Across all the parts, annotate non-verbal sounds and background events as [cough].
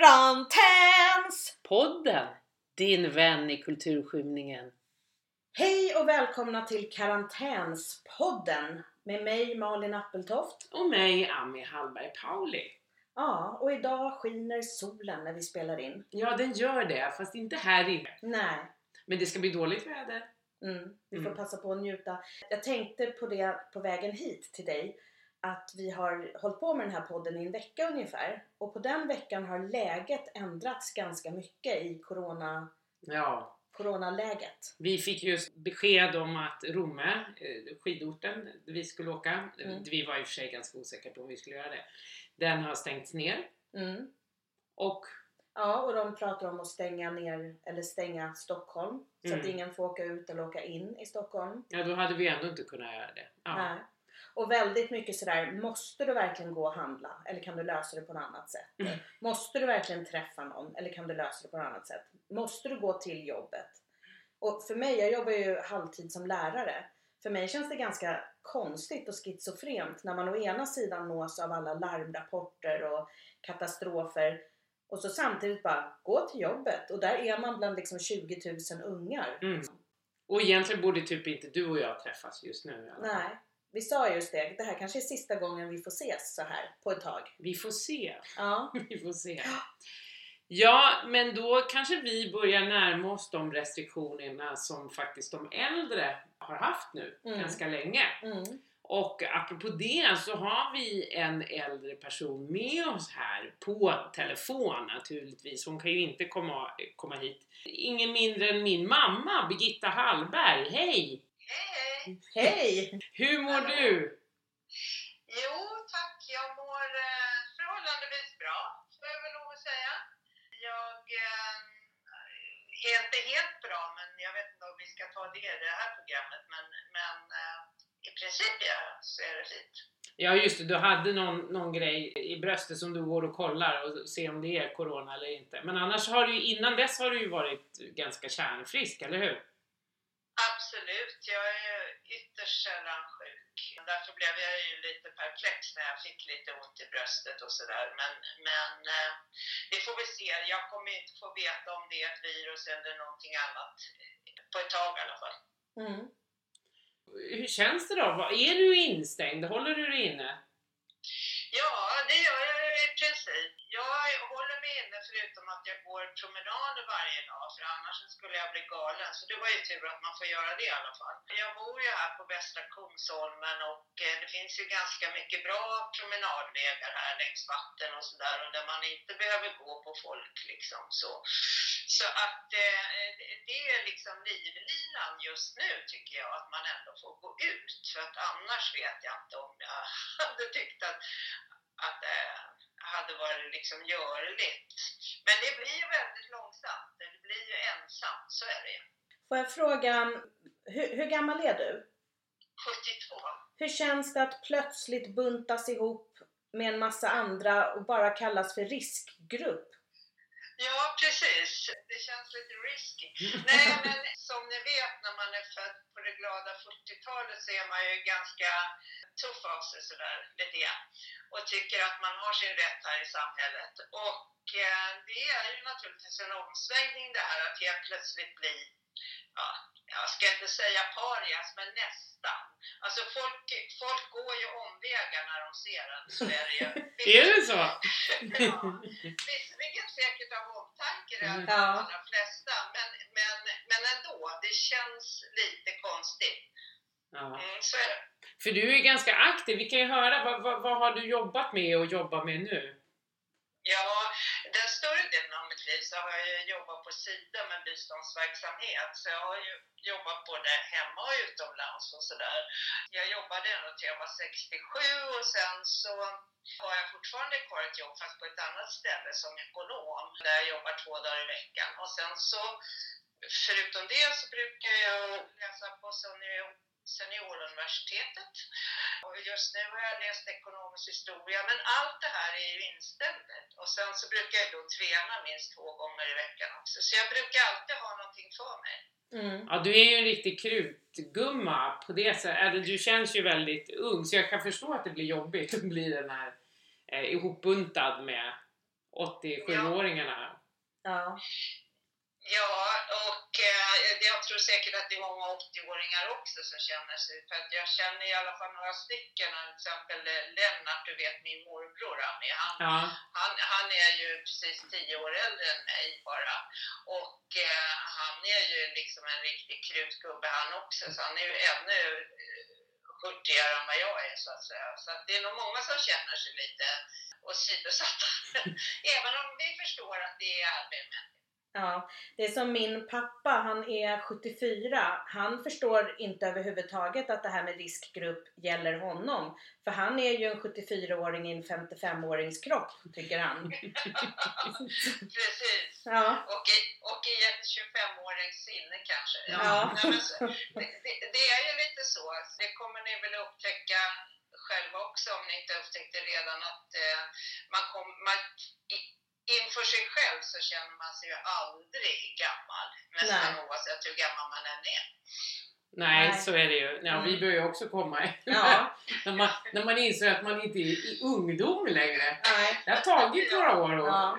Karantäns! Podden! Din vän i kulturskymningen. Hej och välkomna till Karantänspodden med mig Malin Appeltoft. Och mig, Ami Hallberg Pauli. Ja, och idag skiner solen när vi spelar in. Ja, den gör det, fast inte här inne. Nej, Men det ska bli dåligt väder. mm, vi får Mm. passa på att njuta. Jag tänkte på det på vägen hit till dig att vi har hållit på med den här podden i en vecka ungefär och på den veckan har läget ändrats ganska mycket i corona, Ja, coronaläget. vi fick just besked om att Romme, eh, skidorten vi skulle åka, Mm. vi var i och för sig ganska osäkra på om vi skulle göra det, den har stängts ner. Mm. Och Ja, och de pratar om att stänga ner eller stänga Stockholm så Mm. att ingen får åka ut eller åka in i Stockholm. ja, då hade vi ändå inte kunnat göra det. Ja. Nej. Och väldigt mycket sådär, måste du verkligen gå och handla eller kan du lösa det på något annat sätt? Mm. Måste du verkligen träffa någon eller kan du lösa det på något annat sätt? Måste du gå till jobbet? Och för mig, jag jobbar ju halvtid som lärare. För mig känns det ganska konstigt och schizofrent när man å ena sidan nås av alla larmrapporter och katastrofer och så samtidigt bara gå till jobbet och där är man bland liksom 20 000 ungar. Mm. Och egentligen borde typ inte du och jag träffas just nu. fall. Nej, vi sa just det. Det här kanske är sista gången vi får ses så här på ett tag. Vi får se. Ja, [laughs] Vi får se. Ja, men då kanske vi börjar närma oss de restriktionerna som faktiskt de äldre har haft nu Mm. ganska länge. mm. Och apropå det så har vi en äldre person med oss här på telefon naturligtvis. Hon kan ju inte komma, komma hit. Ingen mindre än min mamma, Birgitta Hallberg. Hej! Hej, hej! Hej! Hur mår du? Jo tack, jag mår eh, förhållandevis bra, får jag väl lov att säga. Jag eh, är inte helt bra, men jag vet inte om vi ska ta det i det här programmet. Men, men eh, i princip ja, så är det fint. Ja just det, du hade någon, någon grej i bröstet som du går och kollar och ser om det är Corona eller inte. Men annars har du ju, innan dess har du ju varit ganska kärnfrisk, eller hur? Absolut, jag är ytterst sällan sjuk. Därför blev jag ju lite perplex när jag fick lite ont i bröstet och sådär. Men, men eh, vi får väl se. Jag kommer inte få veta om det är ett virus eller någonting annat på ett tag i alla fall. Mm. Hur känns det då? Vad- Är du instängd? Håller du dig inne? Ja, det gör jag i princip. Jag håller mig inne förutom att jag går promenader varje dag, för annars skulle jag bli galen. Så det var ju tur att man får göra det i alla fall. Jag bor ju här på Västra Kungsholmen och eh, det finns ju ganska mycket bra promenadvägar här längs vatten och sådär och där man inte behöver gå på folk liksom så. Så att eh, det- är liksom livlinan just nu tycker jag, att man ändå får gå ut. För att annars vet jag inte om jag [laughs] hade tyckt att, att eh, hade varit liksom görligt. Men det blir ju väldigt långsamt, det blir ju ensamt, så är det ju. Får jag fråga, hur, hur gammal är du? 72. Hur känns det att plötsligt buntas ihop med en massa andra och bara kallas för riskgrupp? Ja, precis. Det känns lite risky. Nej, [laughs] men som ni vet när man är född på det glada 40-talet så är man ju ganska tuff av sig sådär lite grann och tycker att man har sin rätt här i samhället. Och eh, det är ju naturligtvis en omsvängning det här att helt plötsligt bli, ja, jag ska inte säga parias, men nästan. Alltså folk, folk går ju omvägar när de ser en, så är det ju. [laughs] Är det så? [laughs] Ja, omtanke det Mm. de allra flesta, men, men, men ändå, det känns lite konstigt. Ja. Mm, så är det. För du är ganska aktiv. Vi kan ju höra, vad, vad, vad har du jobbat med och jobbar med nu? Ja, den större delen av mitt liv så har jag ju jobbat på Sida med biståndsverksamhet. Så jag har ju jobbat både hemma och utomlands och sådär. Jag jobbade ändå till jag var 67 och sen så har jag fortfarande kvar ett jobb fast på ett annat ställe som ekonom där jag jobbar två dagar i veckan. Och sen så förutom det så brukar jag läsa på senior Senioruniversitetet. Och just nu har jag läst ekonomisk historia, men allt det här är ju inställt. Och sen så brukar jag då träna minst två gånger i veckan också. Så jag brukar alltid ha någonting för mig. Mm. Ja, du är ju en riktig krutgumma på det sättet. Eller du känns ju väldigt ung, så jag kan förstå att det blir jobbigt att bli den här eh, ihopbuntad med 87-åringarna. Ja. Ja, och eh, jag tror säkert att det är många 80-åringar också som känner sig, för att jag känner i alla fall några stycken, till exempel Lennart, du vet min morbror, är, han, Ja. han, han är ju precis 10 år äldre än mig bara. Och eh, han är ju liksom en riktig krutgubbe han också, så han är ju ännu eh, hurtigare än vad jag är så att säga. Så att det är nog många som känner sig lite åsidosatta. [laughs] Även om vi förstår att det är arbete. Ja, det är som min pappa, han är 74. Han förstår inte överhuvudtaget att det här med riskgrupp gäller honom. För han är ju en 74-åring i en 55-årings kropp, tycker han. [laughs] Precis. Ja, Och i, och i ett 25-årings sinne kanske. Ja. Nej, så, det, det, det är ju lite så. Det kommer ni väl upptäcka själva också om ni inte upptäckte redan att eh, man, kom, man i, inför sig själv så känner man sig ju aldrig gammal. Nästan Nej. oavsett hur gammal man än är. Nej, Nej. så är det ju. Ja, vi Mm. börjar ju också komma [laughs] ja, när, man, när man inser att man inte är i ungdom längre. nej. Det har tagit några år. Och, Ja.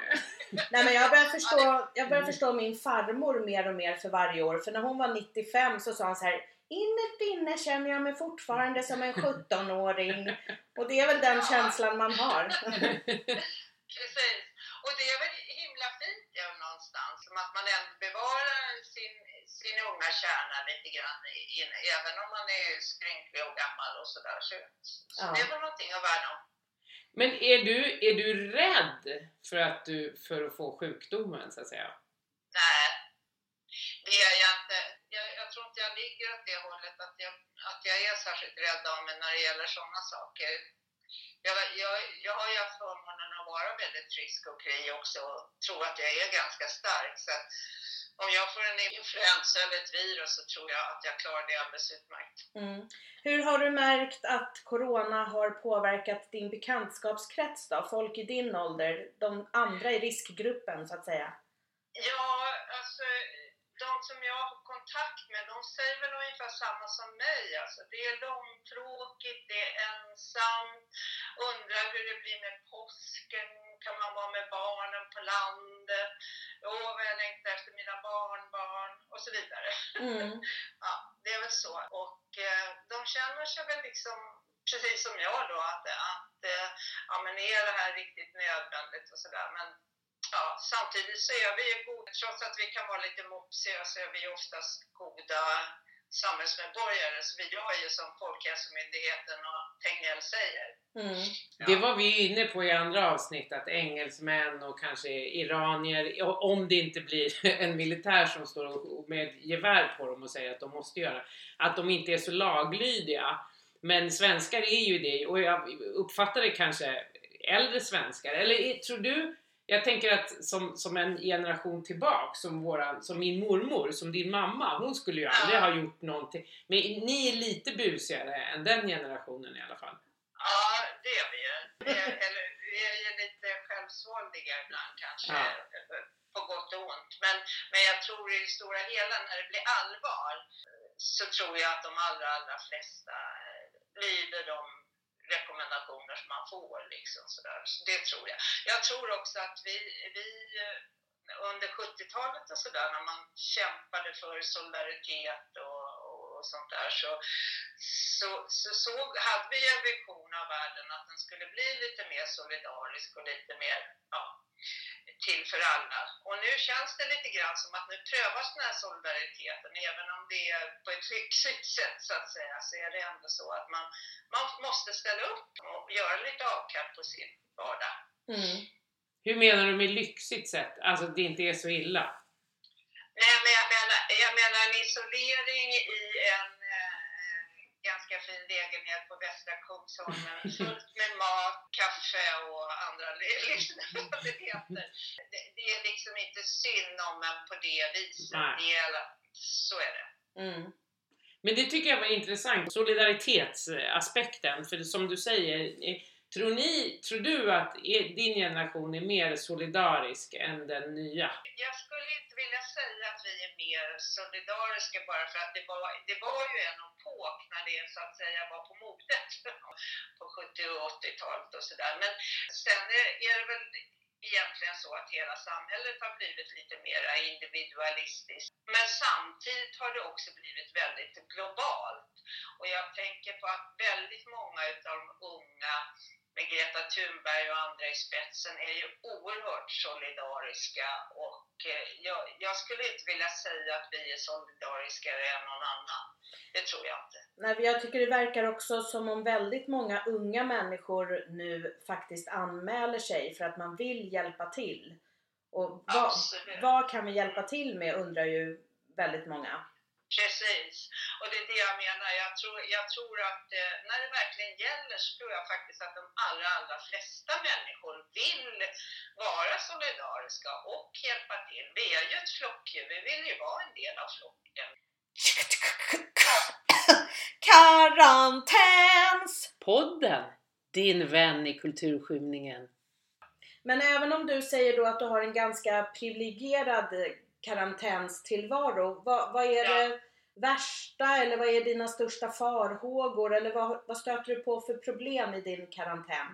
Nej men jag börjar förstå, jag börjar förstå min farmor mer och mer för varje år. För när hon var 95 så sa hon så här Innerst inne känner jag mig fortfarande som en 17-åring. Och det är väl den känslan man har. [laughs] Precis. Och det är väl himla fint ja, någonstans, som att man ändå bevarar sin, sin unga kärna lite grann, in, även om man är skrynklig och gammal och sådär. Så, så Ja. det är väl någonting att värna om. Men är du, är du rädd för att, du, för att få sjukdomen så att säga? Nej, det är jag inte. Jag, jag tror inte jag ligger åt det hållet att jag, att jag är särskilt rädd av mig när det gäller sådana saker. Jag, jag, jag har ju haft förmånen att vara väldigt frisk och kry också och tror att jag är ganska stark. Så att om jag får en influensa eller ett virus så tror jag att jag klarar det alldeles utmärkt. Mm. Hur har du märkt att Corona har påverkat din bekantskapskrets då? Folk i din ålder, de andra i riskgruppen så att säga. Ja, alltså de som jag har kontakt med, de säger väl ungefär samma som mig. Alltså, det är långtråkigt, det är ensamt, undrar hur det blir med påsken, kan man vara med barnen på landet, åh vad jag längtar efter mina barnbarn och så vidare. Mm. [laughs] Ja, det är väl så. Och eh, de känner sig väl liksom, precis som jag då, att, att eh, ja, men är det här riktigt nödvändigt och sådär. Men ja, samtidigt så är vi ju goda, trots att vi kan vara lite mopsiga så är vi oftast goda samhällsmedborgare. Så vi gör ju som Folkhälsomyndigheten och Tegnell säger. Mm. Det var vi inne på i andra avsnitt, att engelsmän och kanske iranier, om det inte blir [laughs] en militär som står och- med gevär på dem och säger att de måste göra, att de inte är så laglydiga. Men svenskar är ju det, och jag uppfattar det kanske äldre svenskar, eller tror du jag tänker att som, som en generation tillbaks, som, våran, som min mormor, som din mamma, hon skulle ju aldrig Ja. ha gjort någonting. Men ni är lite busigare än den generationen i alla fall. Ja, det är vi ju. Vi är, eller, vi är ju lite självsvåldiga ibland kanske, Ja. på gott och ont. Men, men jag tror i det stora hela, när det blir allvar, så tror jag att de allra, allra flesta lyder de rekommendationer som man får. Liksom, sådär. Så det tror jag. Jag tror också att vi, vi eh, under 70-talet och sådär, när man kämpade för solidaritet och, och, och sånt där, så, så, så, såg, hade vi en vision av världen att den skulle bli lite mer solidarisk och lite mer ja, till för alla. Och nu känns det lite grann som att nu prövas den här solidariteten, även om det är på ett lyxigt sätt så att säga, så är det ändå så att man, man måste ställa upp och göra lite avkall på sin vardag. Mm. Hur menar du med lyxigt sätt? Alltså det inte är så illa? Nej, men jag menar, jag menar en isolering i en ganska fin lägenhet på Västra Kungsholmen, fullt med mat, kaffe och andra li- [laughs] livsnödvändigheter. Det, det är liksom inte synd om en på det viset. Nej. Det är, så är det. Mm. Men det tycker jag var intressant, solidaritetsaspekten. För som du säger, tror, ni, tror du att e, din generation är mer solidarisk än den nya? Jag skulle inte vilja säga att vi är mer solidariska bara för att det var, det var ju en epok när det så att säga var på modet [laughs] på 70 och 80-talet och sådär. Men sen är, är det väl egentligen så att hela samhället har blivit lite mer individualistiskt. Men samtidigt har det också blivit väldigt globalt. Och jag tänker på att väldigt många utav de unga med Greta Thunberg och andra i spetsen är ju oerhört solidariska och eh, jag, jag skulle inte vilja säga att vi är solidariskare än någon annan. Det tror jag inte. Nej, jag tycker det verkar också som om väldigt många unga människor nu faktiskt anmäler sig för att man vill hjälpa till. Och vad, vad kan vi hjälpa till med undrar ju väldigt många. Precis, och det är det jag menar. Jag tror, jag tror att eh, när det verkligen gäller så tror jag faktiskt att de allra, allra flesta människor vill vara solidariska och hjälpa till. Vi är ju ett flockdjur, vi vill ju vara en del av flocken. Karantäns! Podden! Din vän i kulturskymningen. Men även om du säger då att du har en ganska privilegierad eh, karantänstillvaro, vad, vad är Ja. det värsta eller vad är dina största farhågor eller vad, vad stöter du på för problem i din karantän?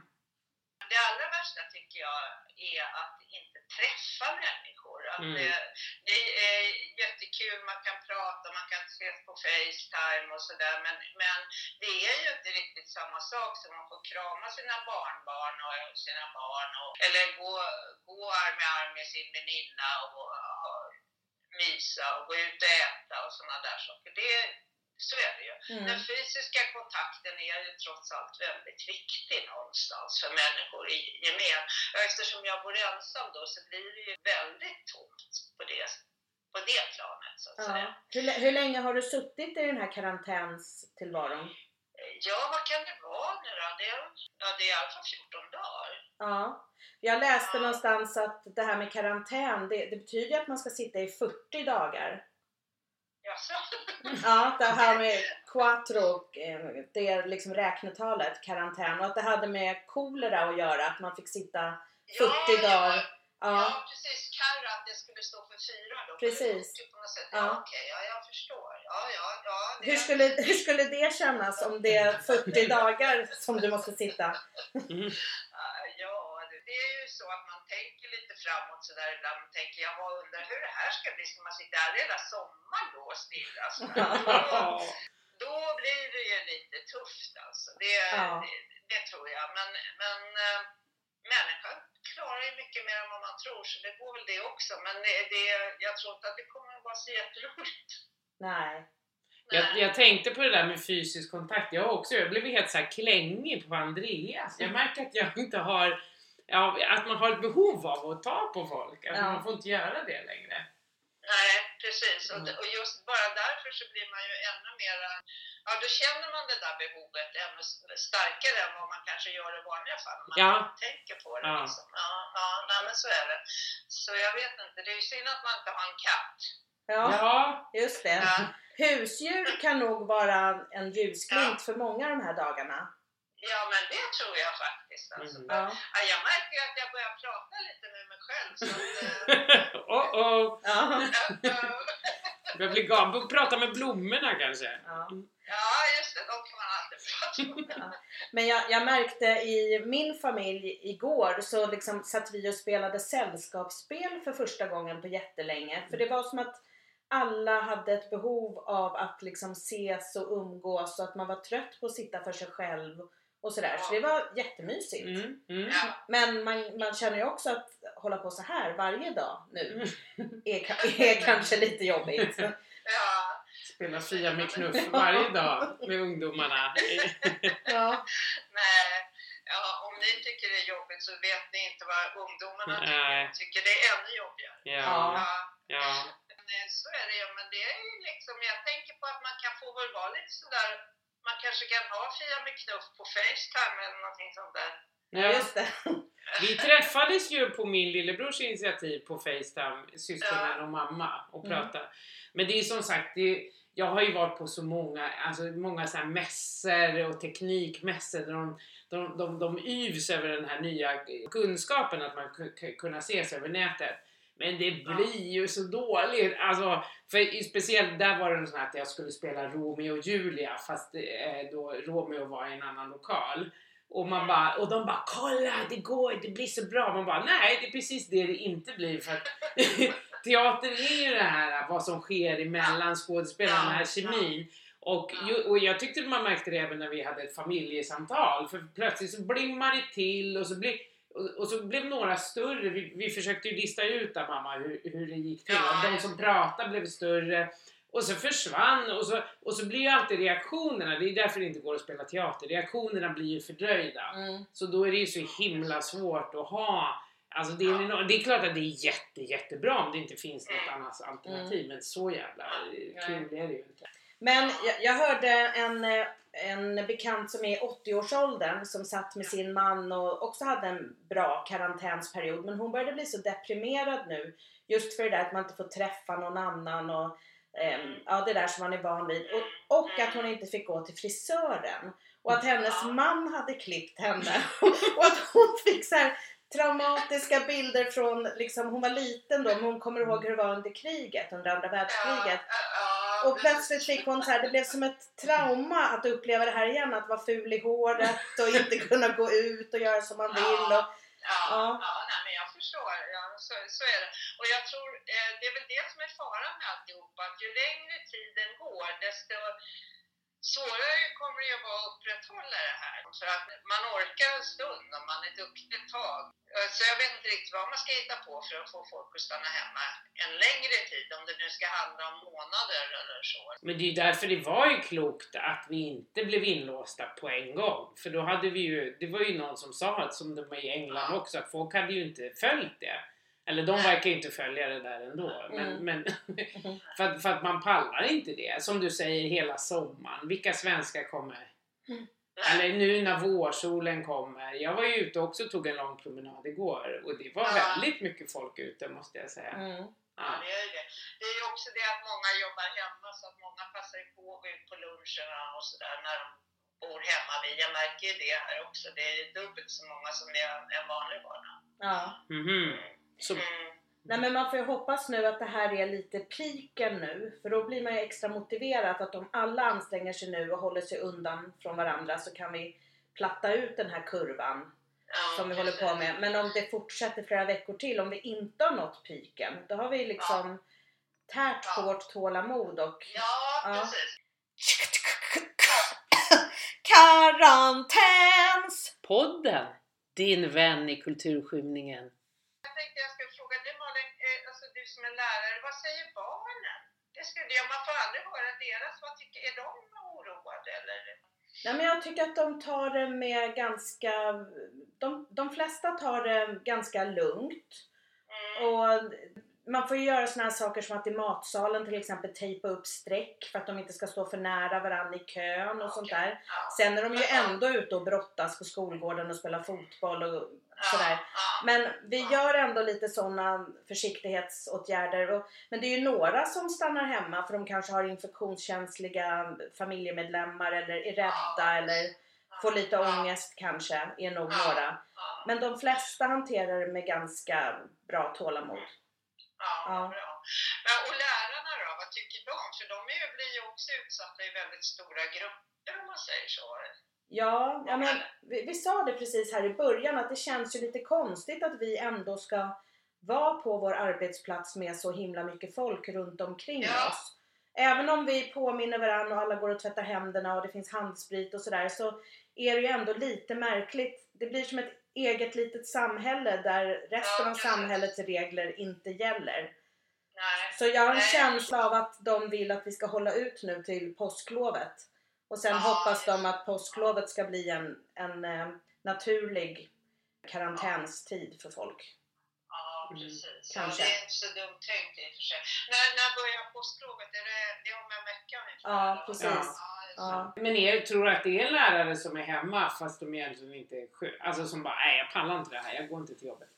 Det allra värsta tycker jag är att inte träffa människor. Att Mm. det, det är jättekul, man kan prata, man kan ses på Facetime och sådär men, men det är ju inte riktigt samma sak som man får krama sina barnbarn och sina barn och, eller gå, gå arm i arm med sin väninna och, och mysa och gå ut och äta och sådana där saker. Det, så är det ju. Mm. Den fysiska kontakten är ju trots allt väldigt viktig någonstans för människor i gemen. Eftersom jag bor ensam då så blir det ju väldigt tomt på det, på det planet så att säga. Ja. Hur, lä- hur länge har du suttit i den här karantänstillvaron? Ja, vad kan det vara nu då? Det är, ja, det är i alla fall 14 dagar. Ja. Jag läste Ja. någonstans att det här med karantän, det, det betyder att man ska sitta i 40 dagar. Jaså? [laughs] Ja, det här med quattro, eh, det är liksom räknetalet, karantän. Och att det hade med kolera att göra, att man fick sitta 40 dagar. Ja, Ja, ja precis. Karra, att det skulle stå för fyra då. Precis. På något sätt. Ja, Ja. okej. Ja, jag förstår. Ja, ja, ja. Det, hur skulle, hur skulle det kännas om det är 40 dagar som du måste sitta? Mm. [laughs] Det, är ju så att man tänker lite framåt sådär ibland. Man tänker, jag undrar hur det här ska bli. Ska man sitta här hela sommaren då och stilla? Så [laughs] då, då blir det ju lite tufft alltså. Det, Ja. det, det tror jag. Men, men äh, människan klarar ju mycket mer än vad man tror så det går väl det också. Men det, det, jag tror inte att det kommer att vara så jätteroligt. Nej. Jag, jag tänkte på det där med fysisk kontakt. Jag också. Jag blev helt så här klängig på Andreas. Jag märker att jag inte har Ja, att man har ett behov av att ta på folk. Att Ja. man får inte göra det längre. Nej, precis. Och, Mm. och just bara därför så blir man ju ännu mera, ja då känner man det där behovet ännu starkare än vad man kanske gör i vanliga fall. när Man Ja. tänker på det Ja. liksom. Ja, ja, nej men så är det. Så jag vet inte, det är ju synd att man inte har en katt. Ja, Ja, just det. Ja, Husdjur kan nog vara en ljusglimt för många de här dagarna. Ja men det tror jag faktiskt. Alltså. Mm. Ja. ja, jag märker ju att jag börjar prata lite med mig själv. Så att, [laughs] oh, oh. Ja. ja, [laughs] Jag blir galen. Prata med blommorna kanske. Ja. ja, just det, de kan man alltid prata med. Men jag, jag märkte i min familj igår så liksom satt vi och spelade sällskapsspel för första gången på jättelänge. För det var som att alla hade ett behov av att liksom ses och umgås och att man var trött på att sitta för sig själv och sådär. Så det var jättemysigt. Mm, mm. Ja. Men man, man känner ju också att hålla på så här varje dag nu Mm. är, är kanske lite jobbigt. Ja, Spela Fia med knuff varje dag med ungdomarna. Ja. nej. Ja, om ni tycker det är jobbigt så vet ni inte vad ungdomarna Nej. tycker. tycker det är ännu jobbigare. Ja, Ja, ja. så är det ju. Men det är liksom, jag tänker på att man kan få väl vara lite sådär, man kanske kan ha Fia med knuff på Facetime eller någonting sånt där. ja. Just det. Vi träffades ju på min lillebrors initiativ på Facetime, syskonen Ja. och mamma, och Mm. pratade. Men det är som sagt, det, jag har ju varit på så många, alltså många så här mässor och teknikmässor där de, de, de, de yvs över den här nya kunskapen att man kunna ses över nätet. Men det blir ju så dåligt. Alltså, för i- speciellt där var det så att jag skulle spela Romeo och Julia fast eh, då Romeo var i en annan lokal. Och, man bara, och de bara kolla det går, det blir så bra. Man bara nej det är precis det det inte blir för att [laughs] teater är ju det här vad som sker emellan skådespelarna, den här kemin. Och, och jag tyckte man märkte det även när vi hade ett familjesamtal för plötsligt så blimmar det till och så blir och, och så blev några större, vi, vi försökte ju lista ut där mamma hur, hur det gick till. Ja, De som pratade blev större och så försvann och så, och så blir ju alltid reaktionerna, det är därför det inte går att spela teater, reaktionerna blir ju fördröjda. Mm. Så då är det ju så himla svårt att ha Alltså det är, enorm- det är klart att det är jätte, jättebra om det inte finns något annat alternativ men så jävla kul är det ju inte. Men jag, jag hörde en, eh, en bekant som är i 80-årsåldern som satt med sin man och också hade en bra karantänsperiod. Men hon började bli så deprimerad nu just för det där att man inte får träffa någon annan och ehm, ja, det där som man är van vid. Och, och att hon inte fick gå till frisören. Och att hennes man hade klippt henne. [laughs] Och att hon fick så här traumatiska bilder från, liksom, hon var liten då men hon kommer ihåg hur det var under kriget, under andra världskriget och plötsligt fick hon så här, det blev som ett trauma att uppleva det här igen, att vara ful i håret och inte kunna gå ut och göra som man vill. Och, Ja, Ja. ja. nej, men jag förstår. Ja, så, så är det. Och jag tror eh, det är väl det som är faran med alltihopa, att ju längre tiden går desto svårare kommer det att vara att upprätthålla det här. För att man orkar en stund om man är duktig ett tag. Så jag vet inte riktigt vad man ska hitta på för att få folk att stanna hemma en längre tid, om det nu ska handla om månader eller så. Men det är ju därför det var ju klokt att vi inte blev inlåsta på en gång. För då hade vi ju, det var ju någon som sa att som de är i England också, att folk hade ju inte följt det. Eller de verkar ju inte följa det där ändå. Men, Mm. men [laughs] för, att, för att man pallar inte det. Som du säger hela sommaren. Vilka svenskar kommer? Eller nu när vårsolen kommer. Jag var ju ute också och tog en lång promenad igår och det var Ja. väldigt mycket folk ute måste jag säga. mm, Ja, Ja. det är ju det. Det är ju också det att många jobbar hemma så att många passar på att gå ut på luncherna och sådär när de bor hemma. Jag märker ju det här också. Det är dubbelt så många som det är en vanlig vardag. ja. Mhm. Så, Mm. Nej men man får ju hoppas nu att det här är lite piken nu för då blir man ju extra motiverad att om alla anstränger sig nu och håller sig undan från varandra så kan vi platta ut den här kurvan Ja, som vi håller på med. Men om det fortsätter flera veckor till, om vi inte har nått piken, då har vi liksom tärt på Ja. vårt tålamod och Ja, Ja. precis. [laughs] Karantäns! podden! Din vän i kulturskymningen. Som är lärare, vad säger barnen? Det skulle jag, man får aldrig höra deras, vad tycker, är de oroade eller? Nej men jag tycker att de tar det med ganska, de, de flesta tar det ganska lugnt. Mm. Och man får ju göra såna här saker som att i matsalen till exempel tejpa upp streck för att de inte ska stå för nära varandra i kön och sånt där. Sen är de ju ändå ute och brottas på skolgården och spelar fotboll och sådär. Men vi gör ändå lite sådana försiktighetsåtgärder. Och, men det är ju några som stannar hemma för de kanske har infektionskänsliga familjemedlemmar eller är rädda eller får lite ångest kanske, är nog några. Men de flesta hanterar det med ganska bra tålamod. Ja, Ja. bra. Men, och lärarna då, vad tycker de? För de är, blir ju också utsatta i väldigt stora grupper om man säger så. Ja, ja men vi, vi sa det precis här i början att det känns ju lite konstigt att vi ändå ska vara på vår arbetsplats med så himla mycket folk runt omkring Ja. oss. Även om vi påminner varandra och alla går och tvättar händerna och det finns handsprit och sådär så är det ju ändå lite märkligt. Det blir som ett eget litet samhälle där resten Ja, av samhällets regler inte gäller. Nej. Så jag har en Nej. känsla av att de vill att vi ska hålla ut nu till påsklovet. Och sen Ja, hoppas de att påsklovet ska bli en, en eh, naturlig karantänstid för folk. Ja, Mm, precis. kanske. Ja, det är inte så dumt tänkt i och för sig. När, när börjar påsklovet? Är det, det är om en vecka ungefär? Ja, precis. Ja. Ja. Men jag tror att det är lärare som är hemma fast de egentligen inte är sjuka. Alltså som bara, nej jag pallar inte det här, jag går inte till jobbet.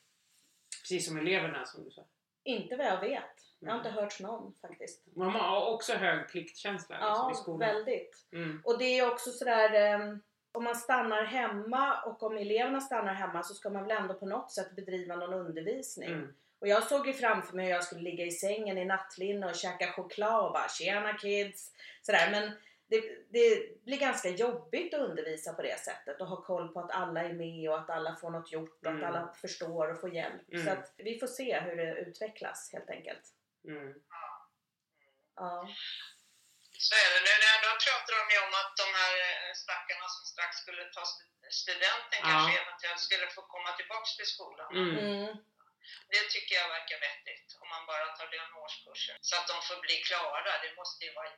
Precis som eleverna som du sa. Inte vad jag vet. Jag har Mm. inte hört någon faktiskt. Man har också hög pliktkänsla liksom, Ja, i skolan. väldigt. Mm. Och det är också sådär eh, om man stannar hemma och om eleverna stannar hemma så ska man väl ändå på något sätt bedriva någon undervisning. Mm. Och jag såg ju framför mig hur jag skulle ligga i sängen i nattlinne och käka choklad och bara tjena kids. Sådär. Men det, det blir ganska jobbigt att undervisa på det sättet och ha koll på att alla är med och att alla får något gjort och Mm. att alla förstår och får hjälp. Mm. Så att vi får se hur det utvecklas helt enkelt. Mm. Ja. Så är det. Nu när då pratar de ju om att de här eh, stackarna som strax skulle ta st- studenten Ja. kanske eventuellt skulle få komma tillbaks till skolan. Mm. Mm. Det tycker jag verkar vettigt om man bara tar den årskursen. Så att de får bli klara. Det måste ju vara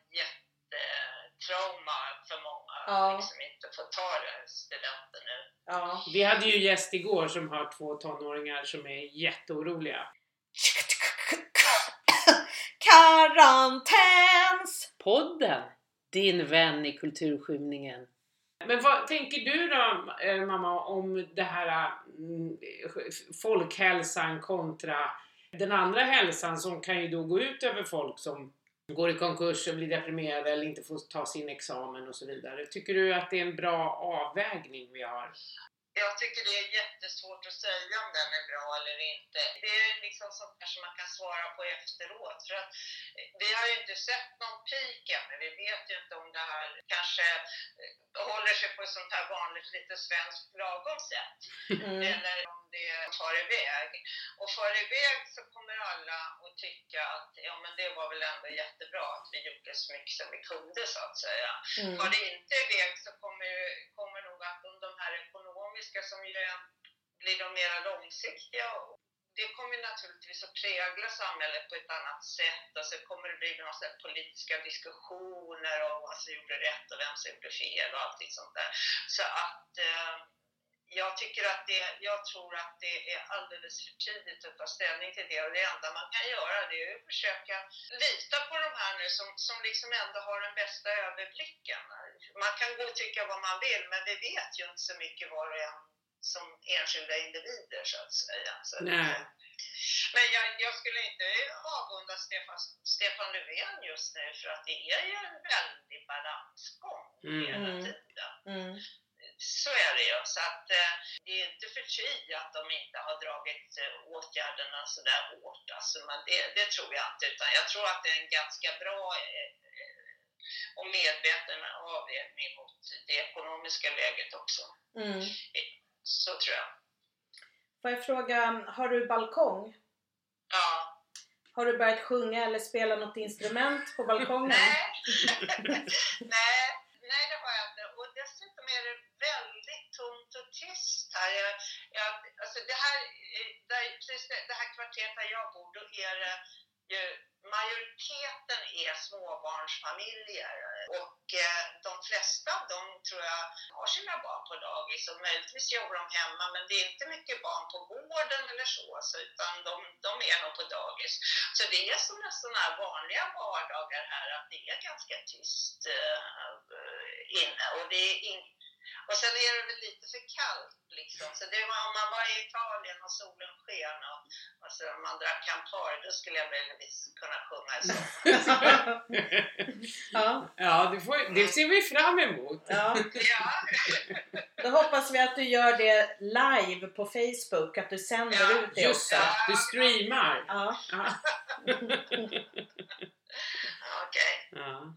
jättetrauma för många Ja. att liksom inte få ta det, studenten nu. Ja. Vi hade ju gäst igår som har två tonåringar som är jätteoroliga. Karantäns! Podden! Din vän i kulturskymningen. Men vad tänker du då eh, mamma om det här mm, folkhälsan kontra den andra hälsan som kan ju då gå ut över folk som går i konkurs och blir deprimerade eller inte får ta sin examen och så vidare. Tycker du att det är en bra avvägning vi har? Jag tycker det är jättesvårt att säga om den är bra eller inte. Det är liksom sånt där som man kan svara på efteråt. För att vi har ju inte sett någon peak ännu. Vi vet ju inte kanske eh, håller sig på ett sånt här vanligt lite svenskt lagom sätt. Mm. Eller om det far iväg. Och far iväg så kommer alla att tycka att ja men det var väl ändå jättebra att vi gjorde så mycket som vi kunde så att säga. Mm. Far det inte iväg så kommer, kommer nog att de, de här ekonomiska som ju blir de mera långsiktiga det kommer naturligtvis att prägla samhället på ett annat sätt alltså, och så kommer det bli några politiska diskussioner om vad som gjorde rätt och vem som gjorde fel och allting sånt där. Så att eh, jag tycker att det, jag tror att det är alldeles för tidigt att ta ställning till det och det enda man kan göra det är att försöka lita på de här nu som, som liksom ändå har den bästa överblicken. Man kan gå och tycka vad man vill men vi vet ju inte så mycket var och en som enskilda individer så att säga. Så, Nej. Men jag, jag skulle inte avunda Stefan, Stefan Löfven just nu för att det är ju en väldig balansgång Mm. hela Mm. tiden. Mm. Så är det ju. Så att eh, det är inte för ty att de inte har dragit eh, åtgärderna så där hårt. Alltså, men det, det tror jag inte. Utan jag tror att det är en ganska bra eh, och medveten avvägning mot det ekonomiska läget också. Mm. Så tror jag. Får jag fråga, har du balkong? Ja. Har du börjat sjunga eller spela något instrument på balkongen? Nej. [laughs] nej, nej, det har jag inte. Och dessutom är det väldigt tomt och tyst här. Jag, jag, alltså det, här eh, där, precis det, det här kvarteret där jag bor, då är det ju, majoriteten är småbarnsfamiljer på dagis och möjligtvis jobbar de hemma men det är inte mycket barn på gården eller så, så utan de, de är nog på dagis. Så det är som sån här vanliga vardagar här att det är ganska tyst eh, inne och det är in, och sen är det väl lite för kallt liksom. Så det var, om man var i Italien och solen sken och, och så om man drack Campari då skulle jag möjligtvis kunna sjunga en sång. [laughs] ja. ja, det, får, det ser vi fram emot. ja. Ja, [laughs] Då hoppas vi att du gör det live på Facebook, att du sänder Ja, ut det Just också. det, du streamar. Ja. Ja. [laughs] okej. Ja. Mm.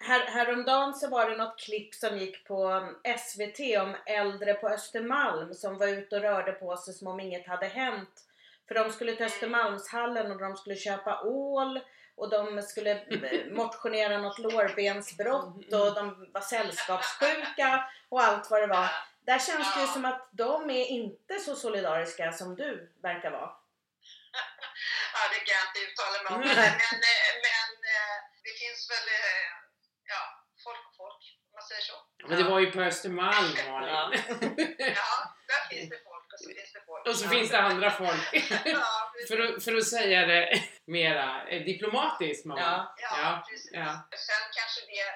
Här, häromdagen så var det något klipp som gick på SVT om äldre på Östermalm som var ute och rörde på sig som om inget hade hänt. För de skulle till Östermalmshallen och de skulle köpa ål och de skulle eh, [laughs] motionera något lårbensbrott och de var sällskapssjuka och allt vad det var. Där känns det ju som att de är inte så solidariska som du verkar vara. Ja, det kan jag inte uttala mig om. Men, men, eh, men eh, det finns väl, ja, folk och folk, om man säger så. Men det var ju på Östermalm Malin. Ja. Där [laughs] finns det folk och så finns det folk. Och så finns det andra folk. Ja. För att, för att säga det [laughs] mera eh, diplomatiskt. Ja. Ja, Ja, precis. ja. Sen kanske det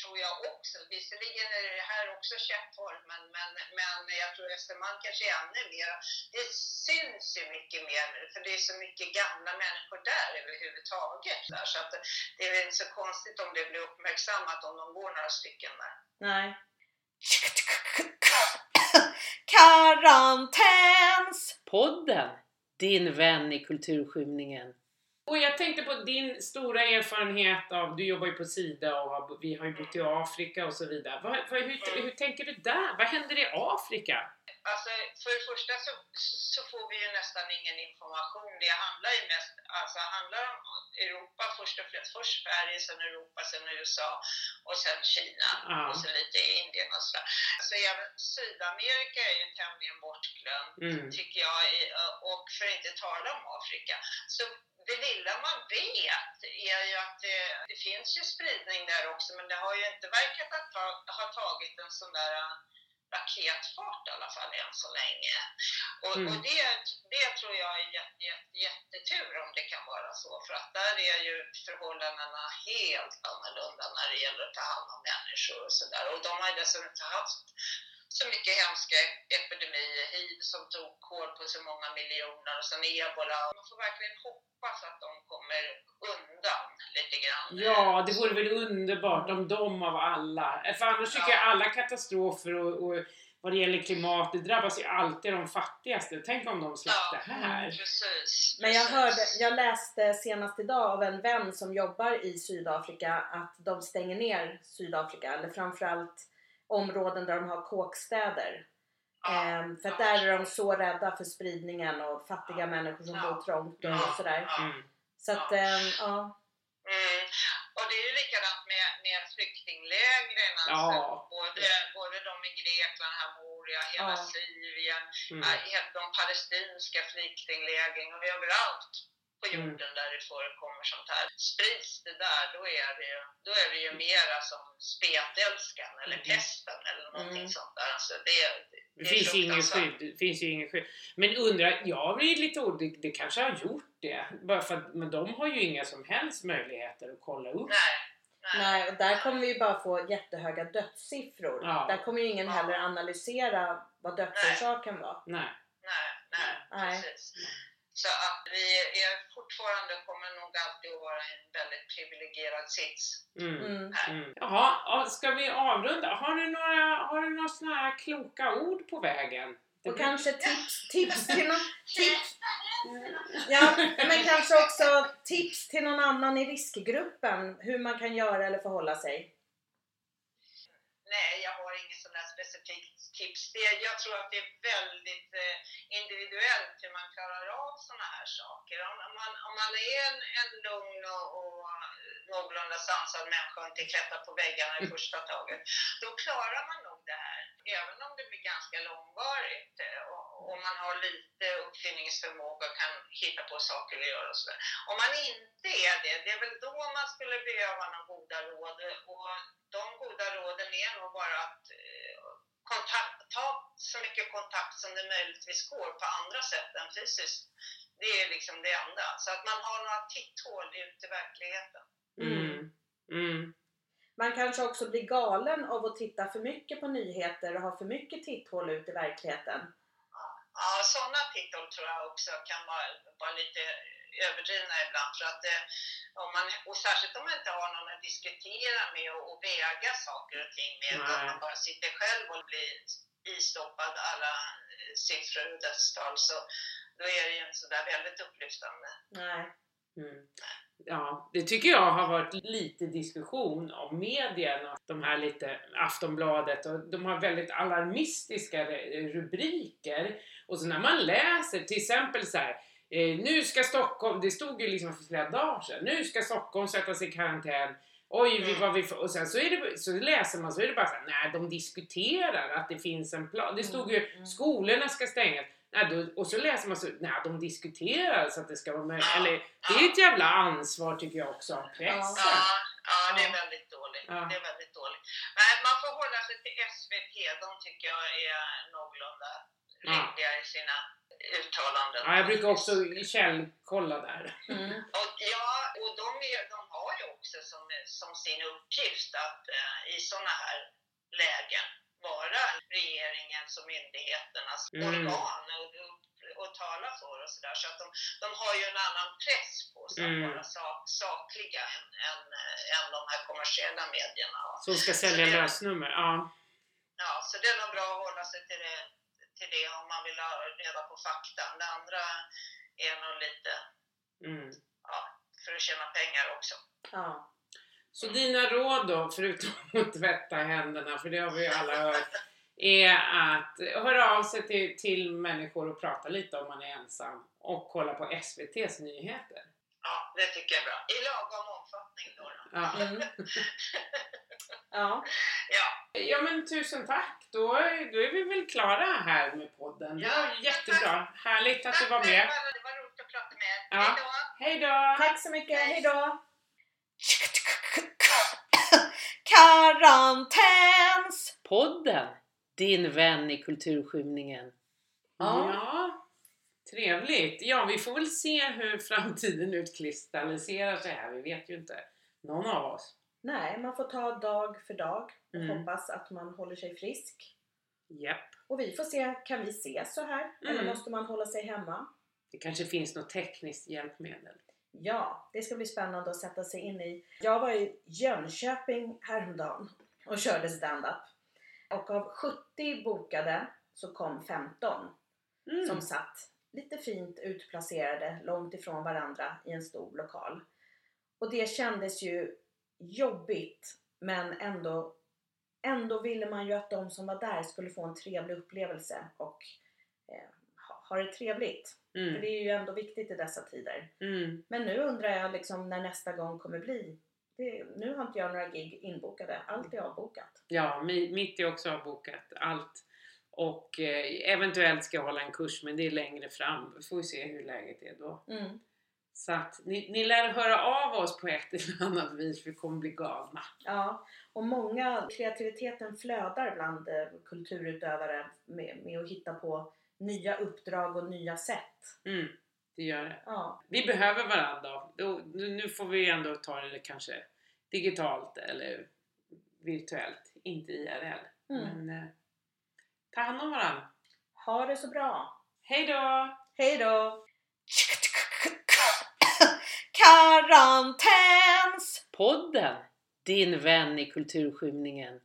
tror jag också, visserligen är det här också käppform, men, men, men jag tror Östermalm kanske är ännu mer, det syns ju mycket mer nu, för det är så mycket gamla människor där överhuvudtaget. Där, så att det är väl inte så konstigt om det blir uppmärksammat om de går några stycken där. Nej. Karantäns! Din vän i kulturskymningen. Och jag tänkte på din stora erfarenhet av, du jobbar ju på Sida och vi har ju bott i Afrika och så vidare. Vad, vad, hur, hur tänker du där? Vad händer i Afrika? Alltså, för det första så, så får vi ju nästan ingen information. Det handlar ju mest alltså, handlar om Europa först och främst. Först Sverige, sen Europa, sen USA och sen Kina Ja. och så lite Indien och sådär. Så även Sydamerika är ju tämligen bortglömd Mm. tycker jag, och för att inte tala om Afrika. Så det lilla man vet är ju att det, det finns ju spridning där också, men det har ju inte verkat att ha, ha tagit en sån där raketfart i alla fall än så länge. Och, Mm. och det, det tror jag är jätte, jätte, jättetur om det kan vara så, för att där är ju förhållandena helt annorlunda när det gäller att ta hand om människor och sådär. Och de har ju dessutom inte haft så mycket hemska epidemier, hiv som tog kål på så många miljoner och sen ebola. Man får verkligen hoppas att de kommer undan lite grann. Ja, det vore väl underbart om de av alla, för annars tycker Ja. jag alla katastrofer och, och vad det gäller klimat, det drabbas ju alltid de fattigaste. Tänk om de slapp Ja. det här. Precis. Men jag precis. hörde, jag läste senast idag av en vän som jobbar i Sydafrika att de stänger ner Sydafrika, eller framförallt områden där de har kåkstäder. Ja. Ehm, för att där är de så rädda för spridningen och fattiga människor som Ja. bor trångt och Ja. sådär. Ja. Mm. Så att, Ja. ehm, ja. Mm. Och det är ju likadant med, med flyktinglägren. Alltså. Ja. Både, både de i Grekland, här Moria, hela Ja. Syrien, Mm. ja, he- de palestinska flyktinglägren och överallt på Mm. jorden där det förekommer sånt här. Sprids det där, då är det, ju- då är det ju mera som spetälskan eller Mm. pesten eller någonting Mm. sånt där. Alltså det, Det är finns ingen skydd. Det finns ju ingen skydd. Men undrar, jag blir lite orolig, det kanske har gjort det. Bara för att, men de har ju inga som helst möjligheter att kolla upp. Nej. Nej. Nej, och där kommer vi ju bara få jättehöga dödssiffror. Ja. Där kommer ju ingen Ja. heller analysera vad dödsorsaken var. Nej. Nej, nej, Nej. precis. Så att vi är fortfarande, kommer nog alltid att vara i en väldigt privilegierad sits. Mm. Mm. Mm. Jaha, ja, ska vi avrunda? Har du några, har du några såna här kloka ord på vägen? Det Och blir- kanske tips, [laughs] tips till någon, tips, [laughs] ja, men kanske också tips till någon annan i riskgruppen hur man kan göra eller förhålla sig. Nej, jag har inget sånt där specifikt tips. Det, jag tror att det är väldigt eh, individuellt hur man klarar av sådana här saker. Om, om, man, om man är en, en lugn och, och någorlunda sansad människa och inte klättrar på väggarna i första taget, då klarar man nog det här. Även om det blir ganska långvarigt eh, och, och man har lite uppfinningsförmåga och kan hitta på saker att göra och sådär. Om man inte är det, det är väl då man skulle behöva några goda råd. Och de goda råden är nog bara att eh, kontakt, ta så mycket kontakt som det möjligtvis går på andra sätt än fysiskt. Det är liksom det enda. Så att man har några titthål ut i verkligheten. Mm. Mm. Man kanske också blir galen av att titta för mycket på nyheter och ha för mycket titthål ut i verkligheten. Ja, sådana titthål tror jag också kan vara, vara lite överdrivna ibland. För att, eh, om man, och särskilt om man inte har någon att diskutera med och, och väga saker och ting med. Nej. Utan man bara sitter själv och blir istoppad alla eh, siffror och dödstal. Så då är det ju inte sådär väldigt upplyftande. Nej. Mm. Ja, det tycker jag har varit lite diskussion om medierna. De här lite Aftonbladet och de har väldigt alarmistiska rubriker. Och så när man läser till exempel så här. Eh, nu ska Stockholm, det stod ju liksom för flera dagar sedan. Nu ska Stockholm sättas i karantän. Oj, vi, vad vi får. Och sen så, är det, så läser man så är det bara så här, nej de diskuterar att det finns en plan. Det stod ju Mm. skolorna ska stängas. Nej, då, och så läser man så, nej de diskuterar så att det ska vara möjligt. Eller det är ett jävla ansvar tycker jag också av pressen. Ja, ja, det är väldigt dåligt. Ja. Det är väldigt dåligt. Nej, man får hålla sig till SVT. De tycker jag är någorlunda Ja. riktiga i sina uttalanden. Ja, jag brukar också källkolla där. Mm. Och, ja, och de, är, de har ju också som, som sin uppgift att eh, i sådana här lägen vara regeringens och myndigheternas Mm. organ och, och, och tala för och sådär. Så att de, de har ju en annan press på sig att Mm. vara sak, sakliga än, än, än de här kommersiella medierna. Som ska sälja lösnummer. Ja. Ja, så det är nog bra att hålla sig till det, till det om man vill ha reda på fakta. Det andra är nog lite, Mm. ja, för att tjäna pengar också. Ja. Så dina råd då, förutom [laughs] att tvätta händerna, för det har vi ju alla hört, är att höra av sig till, till människor och prata lite om man är ensam och kolla på SVT's nyheter. Ja, det tycker jag är bra. I lagom omfattning då. då. Ja. Mm. [laughs] Ja. Ja, ja men tusen tack! Då, är- då är vi väl klara här med podden. Det var Ja. jättebra! Härligt att du tack var med! själva. Det var roligt att prata med er. Ja. Hej då! Hej då! Tack så mycket, hejdå! [coughs] Karantäns! Podden! Din vän i kulturskymningen. Ja. ja. Trevligt! Ja, vi får väl se hur framtiden [laughs] utkristalliserar sig här. Vi vet ju inte. Någon av oss. Nej, man får ta dag för dag och Mm. hoppas att man håller sig frisk. Japp. Och vi får se, kan vi ses så här? Eller Mm. måste man hålla sig hemma? Det kanske finns något tekniskt hjälpmedel. Ja, det ska bli spännande att sätta sig in i. Jag var i Jönköping häromdagen och körde stand-up. Och av 70 bokade så kom 15 Mm. som satt lite fint utplacerade långt ifrån varandra i en stor lokal. Och det kändes ju jobbigt men ändå, ändå ville man ju att de som var där skulle få en trevlig upplevelse och eh, ha, det trevligt. För Mm. det är ju ändå viktigt i dessa tider. Mm. Men nu undrar jag liksom när nästa gång kommer bli. Det, nu har inte jag några gig inbokade. Allt är avbokat. Ja, mi- mitt är också avbokat. Allt. Och eh, eventuellt ska jag hålla en kurs, men det är längre fram. Vi får se hur läget är då. Mm. Så att ni, ni lär höra av oss på ett eller annat vis, vi kommer bli galna. Ja, och många, kreativiteten flödar bland eh, kulturutövare med, med att hitta på nya uppdrag och nya sätt. Mm, det gör det. Ja, Vi behöver varandra. Nu får vi ändå ta det kanske digitalt eller virtuellt, inte IRL. Mm. Men eh, ta hand om varandra. ha det så bra! Hej då! Hej då! Karantäns! Podden! Din vän i kulturskymningen.